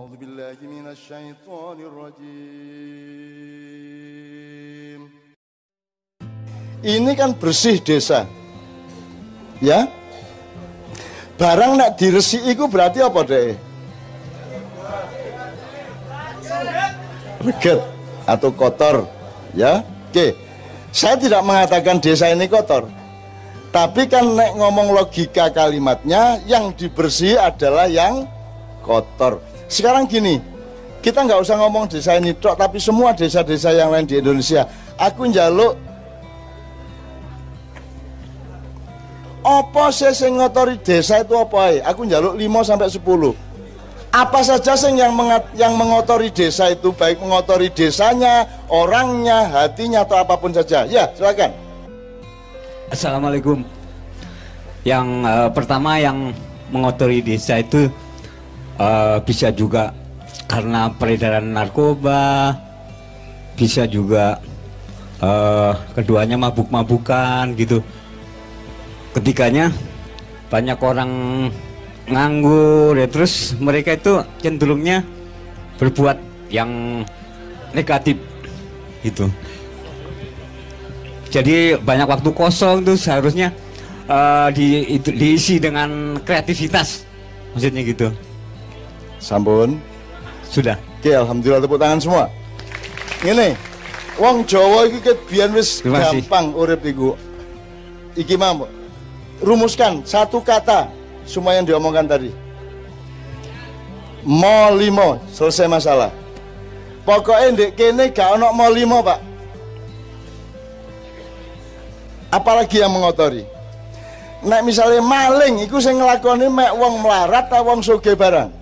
أعوذ بالله من الشيطان الرجيم Ini kan bersih desa. Ya. Barang nak diresi itu berarti apa deh? Reget atau kotor. Ya. Oke. Saya tidak mengatakan desa ini kotor. Tapi kan nek ngomong logika kalimatnya yang dibersih adalah yang kotor. Sekarang gini, kita nggak usah ngomong desa ini tok, tapi semua desa-desa yang lain di Indonesia. Aku njaluk apa sih sing ngotori desa itu apa ya? Aku njaluk 5 sampai 10. Apa saja sing yang mengat, yang mengotori desa itu baik mengotori desanya, orangnya, hatinya atau apa pun saja. Ya, silakan. Assalamualaikum. Yang uh, pertama yang mengotori desa itu uh, bisa juga karena peredaran narkoba, bisa juga uh, keduanya mabuk-mabukan gitu. Ketiganya banyak orang nganggur ya terus mereka itu cenderungnya berbuat yang negatif gitu. Jadi banyak waktu kosong tuh seharusnya uh, di, itu, diisi dengan kreativitas maksudnya gitu Sampun. sudah Oke, alhamdulillah tepuk tangan semua. Ini, wong Jawa iki ket biyen wis gampang urip iku. Iki mau rumuskan satu kata semua yang diomongkan tadi. Mo limo selesai masalah. Pokoknya ndek kene gak ono mo limo, Pak. Apalagi yang mengotori. Nek misalnya maling, iku sing ngelakoni mek wong melarat ta wong sugih barang.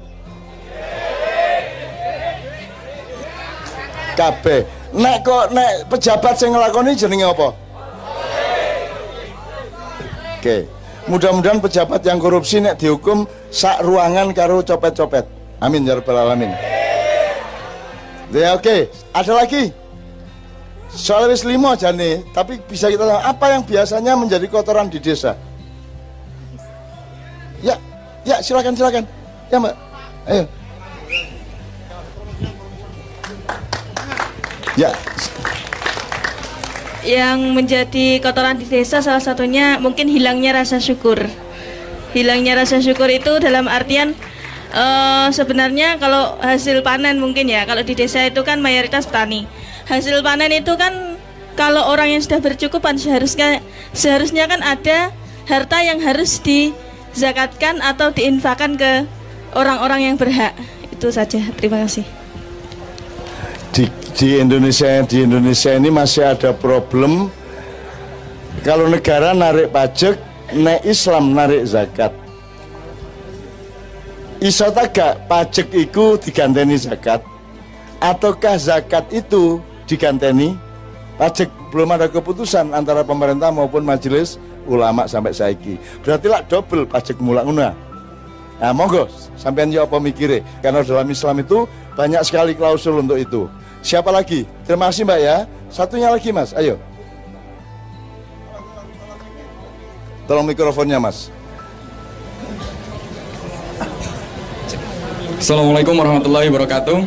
Kabeh. Nek kok nek pejabat sing nglakoni jenenge apa? Oke. Mudah-mudahan pejabat yang korupsi nek dihukum sak ruangan karo copet-copet. Amin ya rabbal alamin. Ya oke, ada lagi. Soal wis limo aja nih, tapi bisa kita tahu apa yang biasanya menjadi kotoran di desa? Ya, ya silakan silakan. Ya mbak, ayo. Ya, yang menjadi kotoran di desa salah satunya mungkin hilangnya rasa syukur. Hilangnya rasa syukur itu dalam artian eh, sebenarnya kalau hasil panen mungkin ya kalau di desa itu kan mayoritas petani. Hasil panen itu kan kalau orang yang sudah bercukupan seharusnya seharusnya kan ada harta yang harus dizakatkan atau diinfakkan ke orang-orang yang berhak. Itu saja. Terima kasih. di, di Indonesia di Indonesia ini masih ada problem. Kalau negara narik pajak nek Islam narik zakat. Iso ta gak pajak itu diganteni zakat? Ataukah zakat itu diganteni? Pajak belum ada keputusan antara pemerintah maupun majelis ulama sampai saiki. Berarti lah double pajak mulak nguna Nah, monggo sampean ya apa mikire? Karena dalam Islam itu banyak sekali klausul untuk itu. Siapa lagi? Terima kasih Mbak ya. Satunya lagi Mas, ayo. Tolong mikrofonnya Mas. Assalamualaikum warahmatullahi wabarakatuh.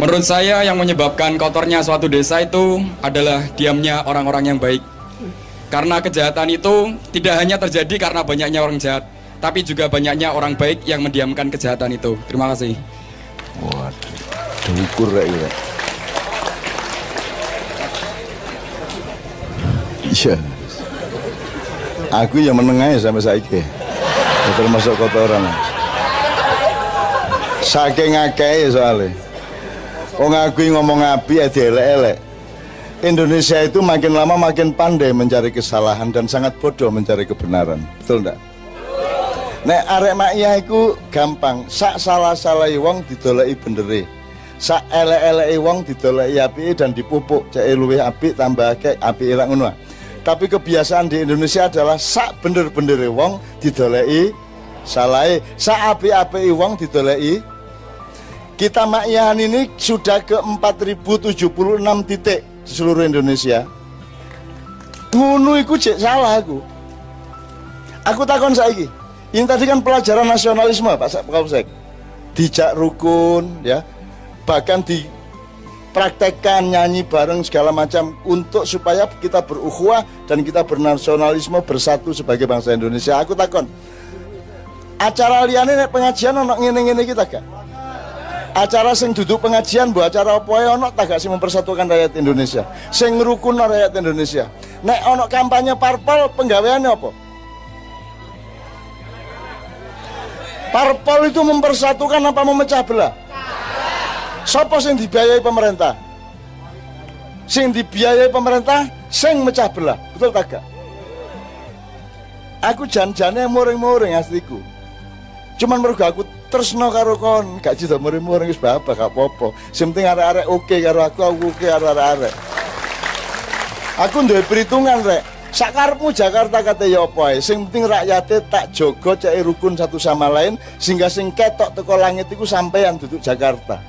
Menurut saya yang menyebabkan kotornya suatu desa itu adalah diamnya orang-orang yang baik. Karena kejahatan itu tidak hanya terjadi karena banyaknya orang jahat, tapi juga banyaknya orang baik yang mendiamkan kejahatan itu. Terima kasih. Waduh, diukur kayak gitu. Iya. Aku yang menengah sampai saiki. Ya, Termasuk kotoran. Saking akeh soalnya. Wong aku yang ngomong api ya dielek-elek. Indonesia itu makin lama makin pandai mencari kesalahan dan sangat bodoh mencari kebenaran. Betul enggak? Nek arek makyah iku gampang, sak salah-salahi wong didoleki bendere. Sak elek-eleki wong didoleki apike dan dipupuk, cek luwih apik tambah akeh apike lak ngono. Tapi kebiasaan di Indonesia adalah sak bener-bendere wong didoleki salahe, sak apik-apike wong didoleki kita makyahan ini sudah ke 4076 titik di seluruh Indonesia. Ngono iku cek salah aku. Aku takon saiki. Ini tadi kan pelajaran nasionalisme Pak Sa- Kapolsek. dijak rukun ya bahkan dipraktekkan nyanyi bareng segala macam untuk supaya kita berukhuwah dan kita bernasionalisme bersatu sebagai bangsa Indonesia. Aku takon acara liane pengajian ono ngene-ngene kita gak acara sing duduk pengajian bu acara apa ya ono tak gak sing mempersatukan rakyat Indonesia? Sing rukun rakyat Indonesia? Nek ono kampanye parpol penggaweannya apa? Parpol itu mempersatukan apa memecah belah Sopo sing dibiayai pemerintah? Sing dibiayai pemerintah sing mecah belah. Betul tak gak aku jan-jane muring-muring asliku. Cuman mergo aku tresno karo kon. Gak jido muring-muring wis bapak gak apa-apa. Sing penting arek-arek oke karo aku aku oke karo arek-arek. Aku duwe perhitungan rek. Sakarepmu Jakarta kate ya apa sing penting rakyate tak jogo cek rukun satu sama lain sehingga sing ketok teko langit iku sampean duduk Jakarta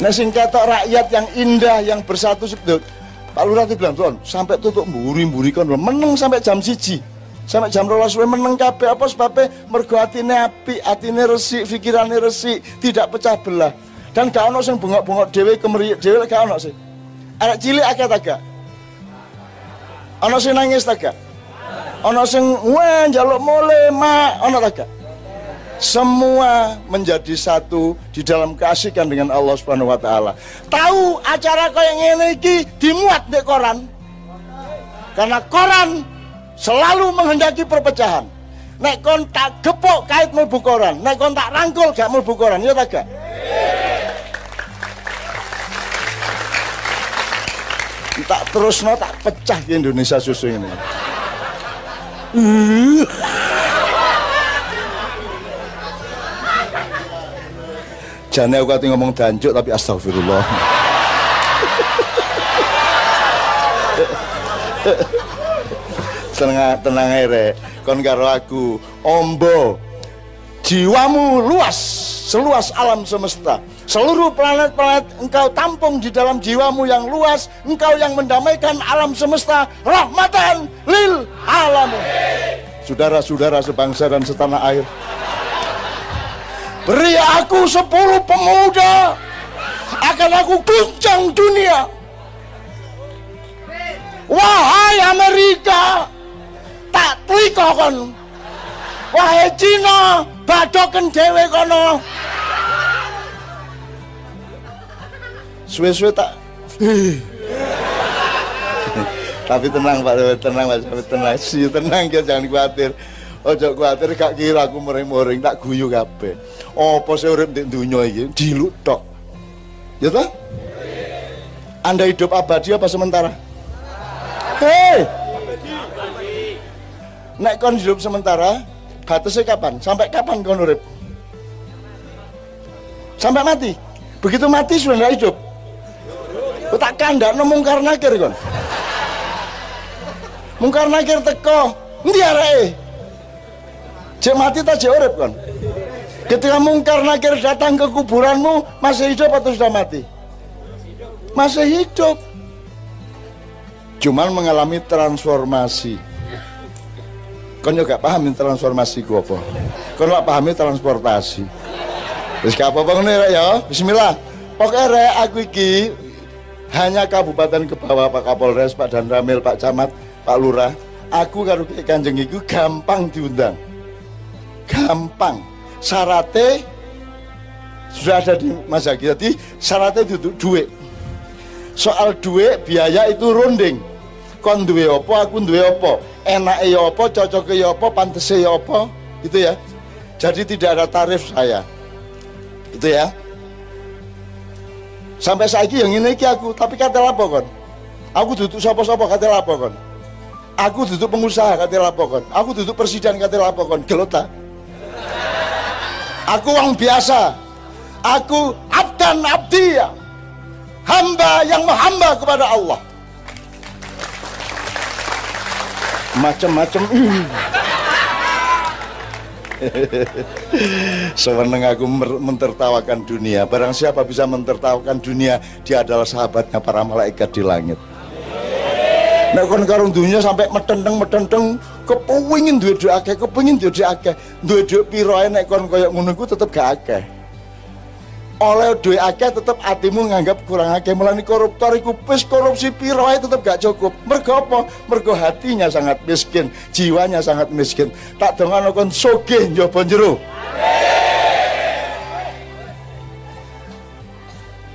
nah sing ketok rakyat yang indah yang bersatu sebetulnya Pak Lurah itu bilang, Tuan, sampai tutup mburi-mburi kon meneng sampai jam siji. Sampai jam rolas suwe meneng kabeh. Apa sebabnya? Mergo atine api atine resik pikirane resik tidak pecah belah. Dan gak ono sing bengok-bengok dhewe kemriyek dhewe gak ono sih. Arek cilik akeh ta gak? Ono sing nangis ta gak? Ono sing wah njaluk mule mak. Ono ta gak semua menjadi satu di dalam keasikan dengan Allah Subhanahu wa taala. Tahu acara kayak ngene iki dimuat di koran. Karena koran selalu menghendaki perpecahan. Nek kon tak gepok kait mlebu koran, nek kon tak rangkul gak mlebu koran, ya tak gak? Tak terus no tak pecah Indonesia susu ini. Jane aku kate ngomong danjuk tapi astagfirullah. tenang tenang ae rek. Kon karo aku ombo. Jiwamu luas seluas alam semesta. Seluruh planet-planet engkau tampung di dalam jiwamu yang luas engkau yang mendamaikan alam semesta rahmatan lil alam saudara-saudara sebangsa dan setanah air beri aku sepuluh pemuda. Akan aku guncang dunia. Wahai Amerika tak triko kon wahai Cina badoken dhewe kono. Suwe-suwe tak tapi tenang Pak tenang Pak tenang. Tenang ya jangan khawatir ojo khawatir gak kira aku muring-muring tak guyu kabeh apa sih urip di dunia ini diluk tok ya toh anda hidup abadi apa sementara hei Nek kon hidup sementara, batasnya kapan? Sampai kapan kon urip? Sampai mati. Begitu mati sudah nggak hidup. Tak kandak no mungkar nakir kon. Mungkar nakir teko, ndi areke? Cek mati tak cek urip kon. Ketika mungkar nakir datang ke kuburanmu, masih hidup atau sudah mati? Masih hidup. Cuman mengalami transformasi. Yo gak paham transformasi ku apa? Kon gak pahami transportasi. Wis gak apa-apa rek ya bismillah. Pokoknya rek aku iki hanya kabupaten ke bawah Pak Kapolres, Pak Danramil, Pak Camat, Pak Lurah. Aku karo Kanjeng iku gampang diundang gampang. Syaratnya sudah ada di Mas Zaki jadi syaratnya itu duit. Soal duit biaya itu runding. Kon duwe apa aku duwe apa? Enake ya apa cocoknya ya apa pantese ya apa? Gitu ya. Jadi tidak ada tarif saya. Itu ya. Sampai saiki yang ini aku tapi kata lapo kon? Aku duduk sopo-sopo kata lapo kon? Aku duduk pengusaha kata lapo kon? Aku duduk presiden kata lapo kon? Gelota aku orang biasa. Aku abdan abdiya hamba yang menghamba kepada Allah. Macam-macam. Sewenang aku mentertawakan dunia. Barang siapa bisa mentertawakan dunia Dia adalah sahabatnya para malaikat di langit Nek kon karung dunia sampai metenteng metenteng kepengin duwe dhuwit akeh, kepengin duwe dhuwit akeh. Duwe dhuwit piro ae nek kon koyo ngono iku tetep gak akeh. oleh duit akeh tetep hatimu nganggap kurang akeh. Mulai koruptor iku pis korupsi piro ae tetep gak cukup. Mergo apa? Mergo hatinya sangat miskin jiwanya sangat miskin. Tak dongan kon sugih njaba jero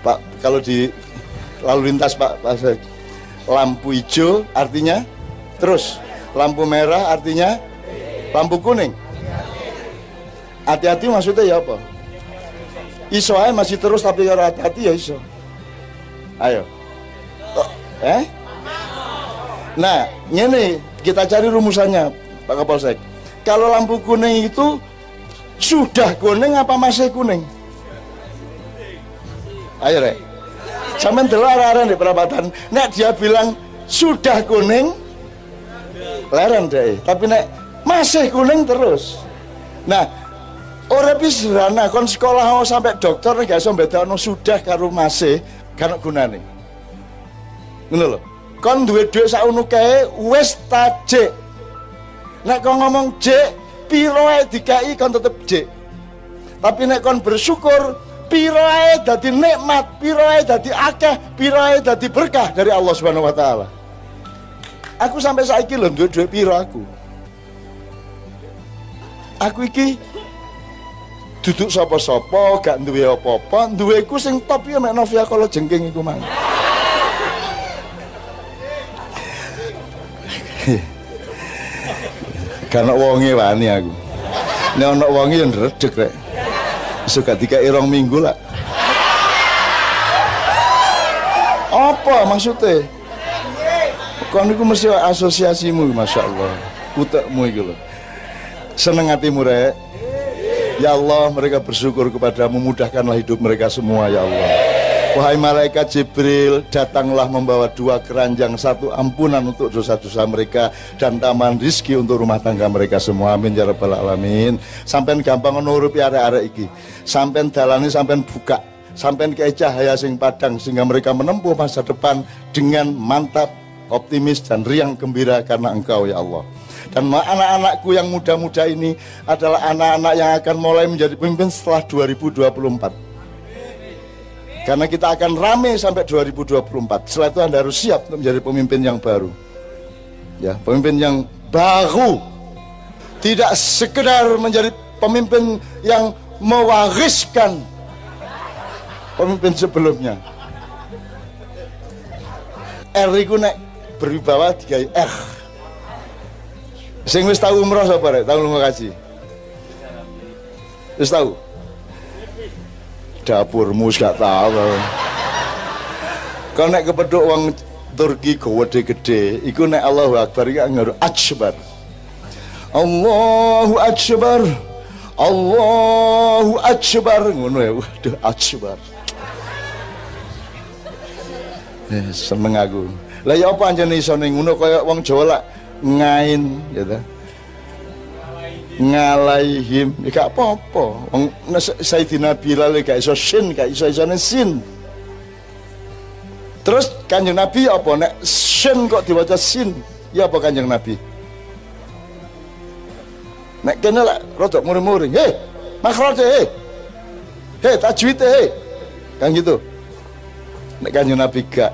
Pak kalau di lalu lintas Pak, Pak lampu hijau artinya terus lampu merah artinya lampu kuning. Hati-hati maksudnya ya apa? Iso aja masih terus tapi kalau hati-hati ya iso. Ayo. Oh, eh? Nah ini kita cari rumusannya Pak Kapolsek. Kalau lampu kuning itu sudah kuning apa masih kuning? Ayo rek Sampai dulu arah-arah di perabatan nek dia bilang sudah kuning leren deh tapi nek masih kuning terus nah Ora sederhana kon sekolah mau sampai dokter gak iso bedakno sudah karo masih kan gunane. Ngono lho. Kon duwe dhuwit sak ngono kae wis tajik. Nek kon ngomong jek, piro ae dikai kon tetep jek. Tapi nek kon bersyukur, piro ae dadi nikmat, piro ae dadi akeh, piro ae dadi berkah dari Allah Subhanahu wa taala. Aku sampai saiki lho duwe piro aku. Aku iki duduk sapa-sapa gak duwe apa-apa duweku sing top ya mek Novia kalau jengking iku mang karena wonge wani aku nek ana wonge yang ndredeg rek suka tiga irong minggu lah. Apa maksudnya? Kon iku mesti asosiasimu Masya Allah. Utekmu iku lho. Seneng hatimu rek. Ya Allah mereka bersyukur kepadamu. Mudahkanlah hidup mereka semua ya Allah Wahai malaikat Jibril Datanglah membawa dua keranjang Satu ampunan untuk dosa-dosa mereka Dan taman rizki untuk rumah tangga mereka semua. Amin ya rabbal alamin. Sampai gampang nurupi area-area iki. Sampai dalani sampai buka. Sampai ke cahaya sing padang Sehingga mereka menempuh masa depan Dengan mantap, optimis dan riang gembira Karena engkau ya Allah. Dan anak-anakku yang muda-muda ini adalah anak-anak yang akan mulai menjadi pemimpin setelah 2024. Karena kita akan rame sampai 2024. Setelah itu Anda harus siap untuk menjadi pemimpin yang baru. Ya, pemimpin yang baru. Tidak sekedar menjadi pemimpin yang mewariskan pemimpin sebelumnya. R itu nek berwibawa tiga R. Sing wis tahu umroh sapa rek? Tahu lunga kaji. Wis tahu? Dapurmu gak tahu. Kau nek kepeduk wong Turki gede-gede, iku nek Allahu Akbar iki ngaru akbar. Allahu akbar. Allahu akbar ngono ya. Waduh akbar. Eh, seneng aku. Lah ya apa anjene iso ning ngono kaya wong Jawa lah ngain gitu ngalaihim. Ya gak apa-apa. Wong Sayyidina Bilal gak iso sin gak iso isone sin. Terus kanjeng Nabi apa? Nek sin kok diwaca sin ya apa kanjeng Nabi? Nek kene lah rodok muring-muring hei makhraj hei hei tajwid hei kan gitu. Nek kanjeng Nabi gak.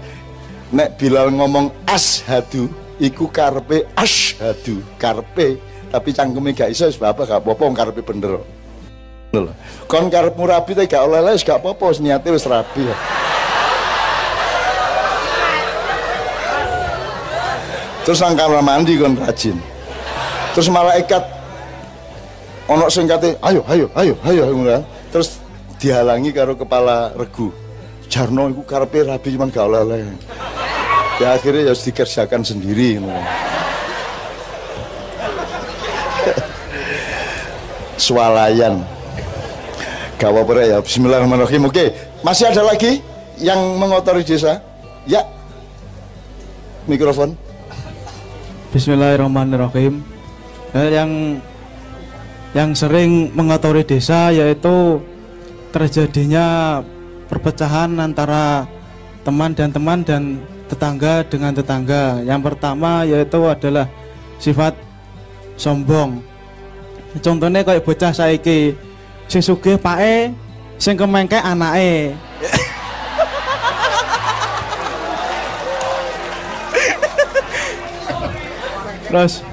Nek Bilal ngomong ashadu iku karpe asyhadu karpe tapi cangkeme gak iso sebab apa gak apa-apa karpe bener. Lho kon karepmu rapi tapi gak oleh-oleh gak apa-apa niate wis rapi. Terus nang kamar mandi kon rajin. Terus malaikat ono sing kate ayo ayo ayo ayo ngono terus dihalangi karo kepala regu. Jarno iku karepe rabi cuman gak oleh-oleh. Ya akhirnya harus dikerjakan sendiri swalayan. Gak apa ya. Bismillahirrahmanirrahim. Oke masih ada lagi yang mengotori desa? Ya. Mikrofon. Bismillahirrahmanirrahim. Eh, yang yang sering mengotori desa yaitu terjadinya perpecahan antara teman dan teman dan tetangga dengan tetangga. Yang pertama yaitu adalah sifat sombong. Contohnya kayak bocah saiki sing sugih pae, sing kemengke anake. terus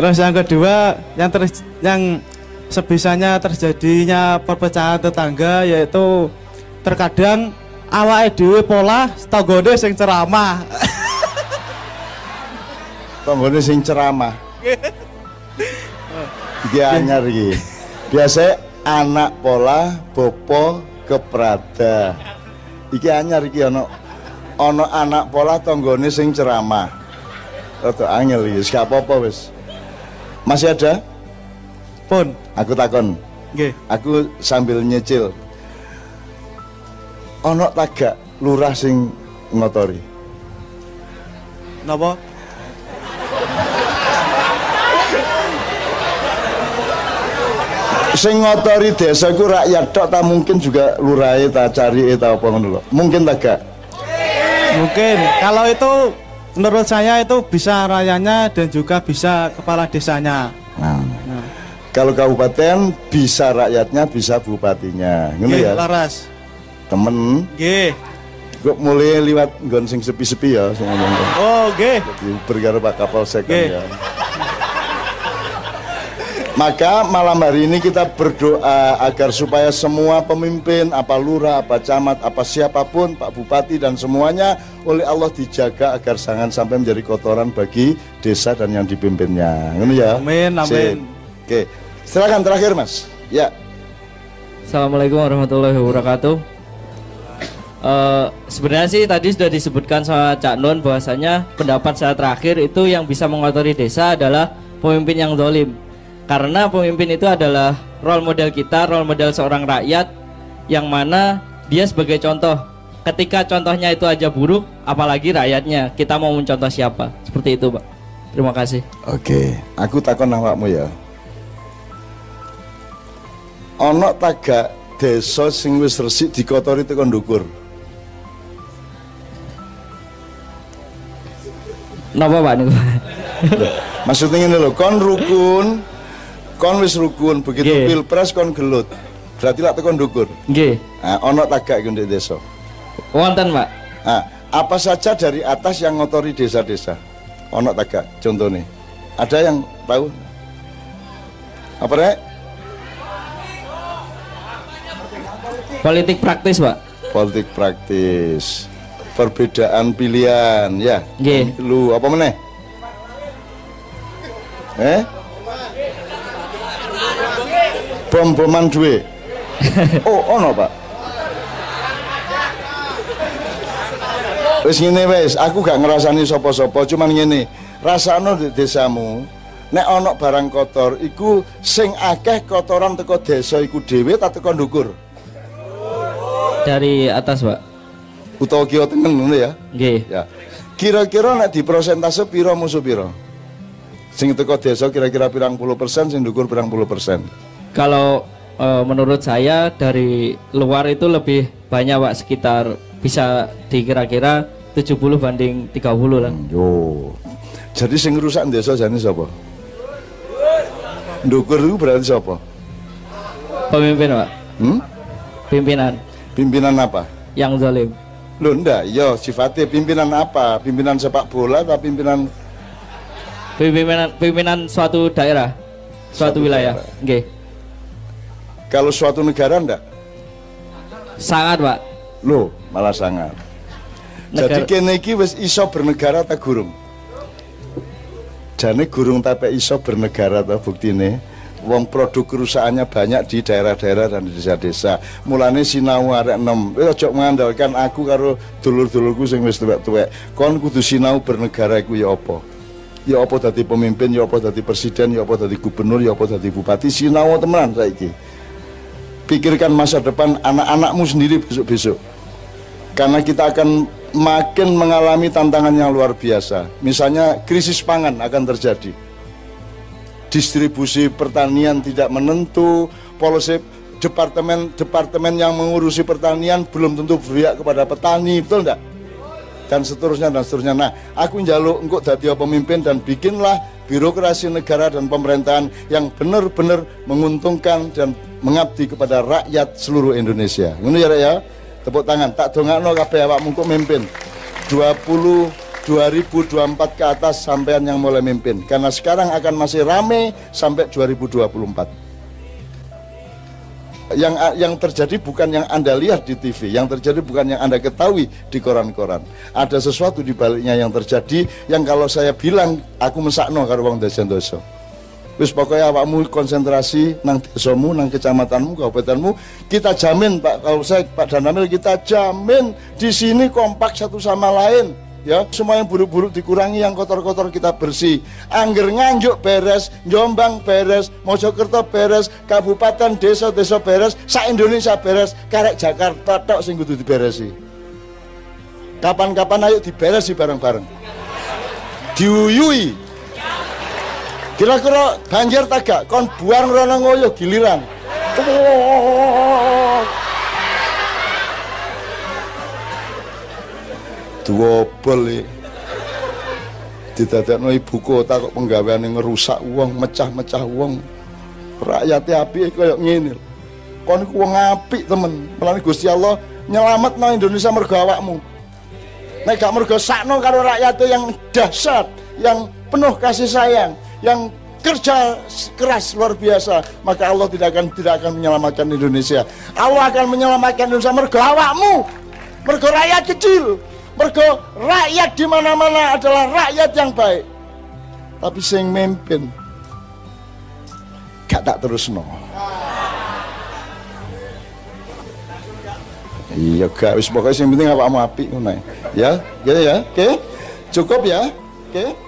terus yang kedua yang ter, yang sebisanya terjadinya perpecahan tetangga yaitu terkadang awake dhewe pola tanggane sing ceramah. Tanggane sing ceramah. Iki anyar iki. Biasa anak pola bopo keprada. Iki anyar iki ana ana anak pola tanggane sing ceramah. Rada angel iki, gak apa-apa wis. Masih ada? Pun, Aku takon. nggih. Aku sambil nyicil. Ono tagak lurah sing ngotori. Napa? Sing ngotori desa ku rakyat tok ta mungkin juga lurahe ta cari ta apa ngono lho. Mungkin tagak. Mungkin kalau itu menurut saya itu bisa rayanya dan juga bisa kepala desanya. Nah. Nah, Kalau kabupaten bisa rakyatnya, bisa bupatinya. Ngono ya. Laras. Temen Nggih. kok mulai liwat nggon sing sepi-sepi ya sing ngomong. Oh, nggih. Berkaro Pak Kapolsek kan ya. Maka malam hari ini kita berdoa agar supaya semua pemimpin, apa lurah, apa camat, apa siapa pun, Pak Bupati dan semuanya oleh Allah dijaga agar jangan sampai menjadi kotoran bagi desa dan yang dipimpinnya. Ngono ya. Amin, amin. Sip. Oke. Silakan terakhir Mas. Ya. Assalamualaikum warahmatullahi wabarakatuh. Eh, sebenarnya sih tadi sudah disebutkan sama Cak Nun bahwasanya pendapat saya terakhir itu yang bisa mengotori desa adalah pemimpin yang dolim. Karena pemimpin itu adalah role model kita, role model seorang rakyat yang mana dia sebagai contoh. Ketika contohnya itu aja buruk, apalagi rakyatnya. Kita mau mencontoh siapa? Seperti itu, Pak. Terima kasih. Oke, aku takon awakmu ya. Ana tagak desa sing wis resik dikotori tekan ndukur. Napa, Pak niku? Maksudnya ngene lho, kon rukun, kon wis rukun, begitu Nggih. pilpres kon gelut. Berarti lak tekan ndukur. Nggih. Nah, ana tagak ndek desa. Wonten, Pak. Nah, apa saja dari atas yang ngotori desa-desa? Ana tagak, contohnya. Ada yang tahu? Apa rek? Politik praktis, Pak. politik praktis perbedaan pilihan ya Nggih. lu apa meneh eh bom boman duwe oh ono pak wis ngene wis aku gak ngerasani sapa-sapa cuman ngene rasano di desamu nek ono barang kotor iku sing akeh kotoran teko desa iku dhewe ta teko ndukur Dari atas, Pak. utawa kiwa tengen ngono ya Nggih. Ya. Kira-kira nek di persentase piro musuh piro? Sing teko desa kira-kira pirang puluh persen, sing ndukur pirang puluh persen. Kalau eh, menurut saya dari luar itu lebih banyak Pak sekitar bisa dikira-kira 70 banding 30 lah. Yo. Jadi sing rusak desa jane sapa? Ndukur itu berarti sapa? Pemimpin Pak, Hmm? pimpinan Pimpinan apa? yang zalim. Loh ndak, iya sifatnya pimpinan apa? Pimpinan sepak bola atau pimpinan Pimpinan pimpinan suatu daerah, suatu Suatu wilayah. Nggih. Kalau suatu negara ndak? Sangat Pak. Loh, malah sangat. Jadi Negara- kene iki wis iso bernegara ta gurung? Jane gurung tapi iso bernegara ta buktine. Wong produk kerusakannya banyak di daerah-daerah dan di desa-desa. Mulane sinau arek enom. Wis aja mengandalkan aku karo dulur-dulurku sing wis tuwek-tuwek. Kon kudu sinau bernegara iku ya apa? Ya apa dadi pemimpin, ya apa dadi presiden, ya apa dadi gubernur, ya apa dadi bupati. Sinau temenan saiki. Pikirkan masa depan anak-anakmu sendiri besok-besok karena kita akan makin mengalami tantangan yang luar biasa. Misalnya krisis pangan akan terjadi. Distribusi pertanian tidak menentu, polisi departemen-departemen yang mengurusi pertanian belum tentu berpihak kepada petani, betul enggak? Dan seterusnya dan seterusnya. Nah, aku njaluk engkau dadi pemimpin dan bikinlah birokrasi negara dan pemerintahan yang benar-benar menguntungkan dan mengabdi kepada rakyat seluruh Indonesia. Ngono ya ya. Tepuk tangan. Tak dongakno kabeh awakmu kok mimpin. 20 2024 ke atas sampean yang mulai mimpin karena sekarang akan masih rame sampai 2024 yang yang terjadi bukan yang anda lihat di TV yang terjadi bukan yang anda ketahui di koran-koran. Ada sesuatu di baliknya yang terjadi yang kalau saya bilang aku mesakno karo wong desa dosa wis pokoknya awakmu konsentrasi nang desamu nang kecamatanmu kabupatenmu kita jamin Pak kalau saya Pak Danamil kita jamin di sini kompak satu sama lain ya semua yang buruk-buruk dikurangi yang kotor-kotor kita bersih. Angger nganjuk beres Jombang beres Mojokerto beres kabupaten desa-desa beres sa Indonesia beres karek Jakarta tok sing kudu diberesi. Kapan-kapan ayo diberesi bareng-bareng. Diuyui. Kira-kira banjir tagak kon buang rono ngoyo giliran. Duobel e. Didadekno ibu kota kok penggaweane ngerusak uang, mecah-mecah uang. Rakyatnya api kaya ngene. Kon iku wong apik temen. Mulane Gusti Allah nyelametno Indonesia mergo awakmu. Nek gak mergo sakno karo rakyatnya yang dahsyat, yang penuh kasih sayang, yang kerja keras luar biasa maka Allah tidak akan tidak akan menyelamatkan Indonesia Allah akan menyelamatkan Indonesia mergo awakmu rakyat kecil Mergo rakyat di mana-mana adalah rakyat yang baik. Tapi sing memimpin gak tak terus no. Iya gak wis pokoknya yang penting apa mau api ngono ya. Ya, ya. Oke. Cukup ya. Oke.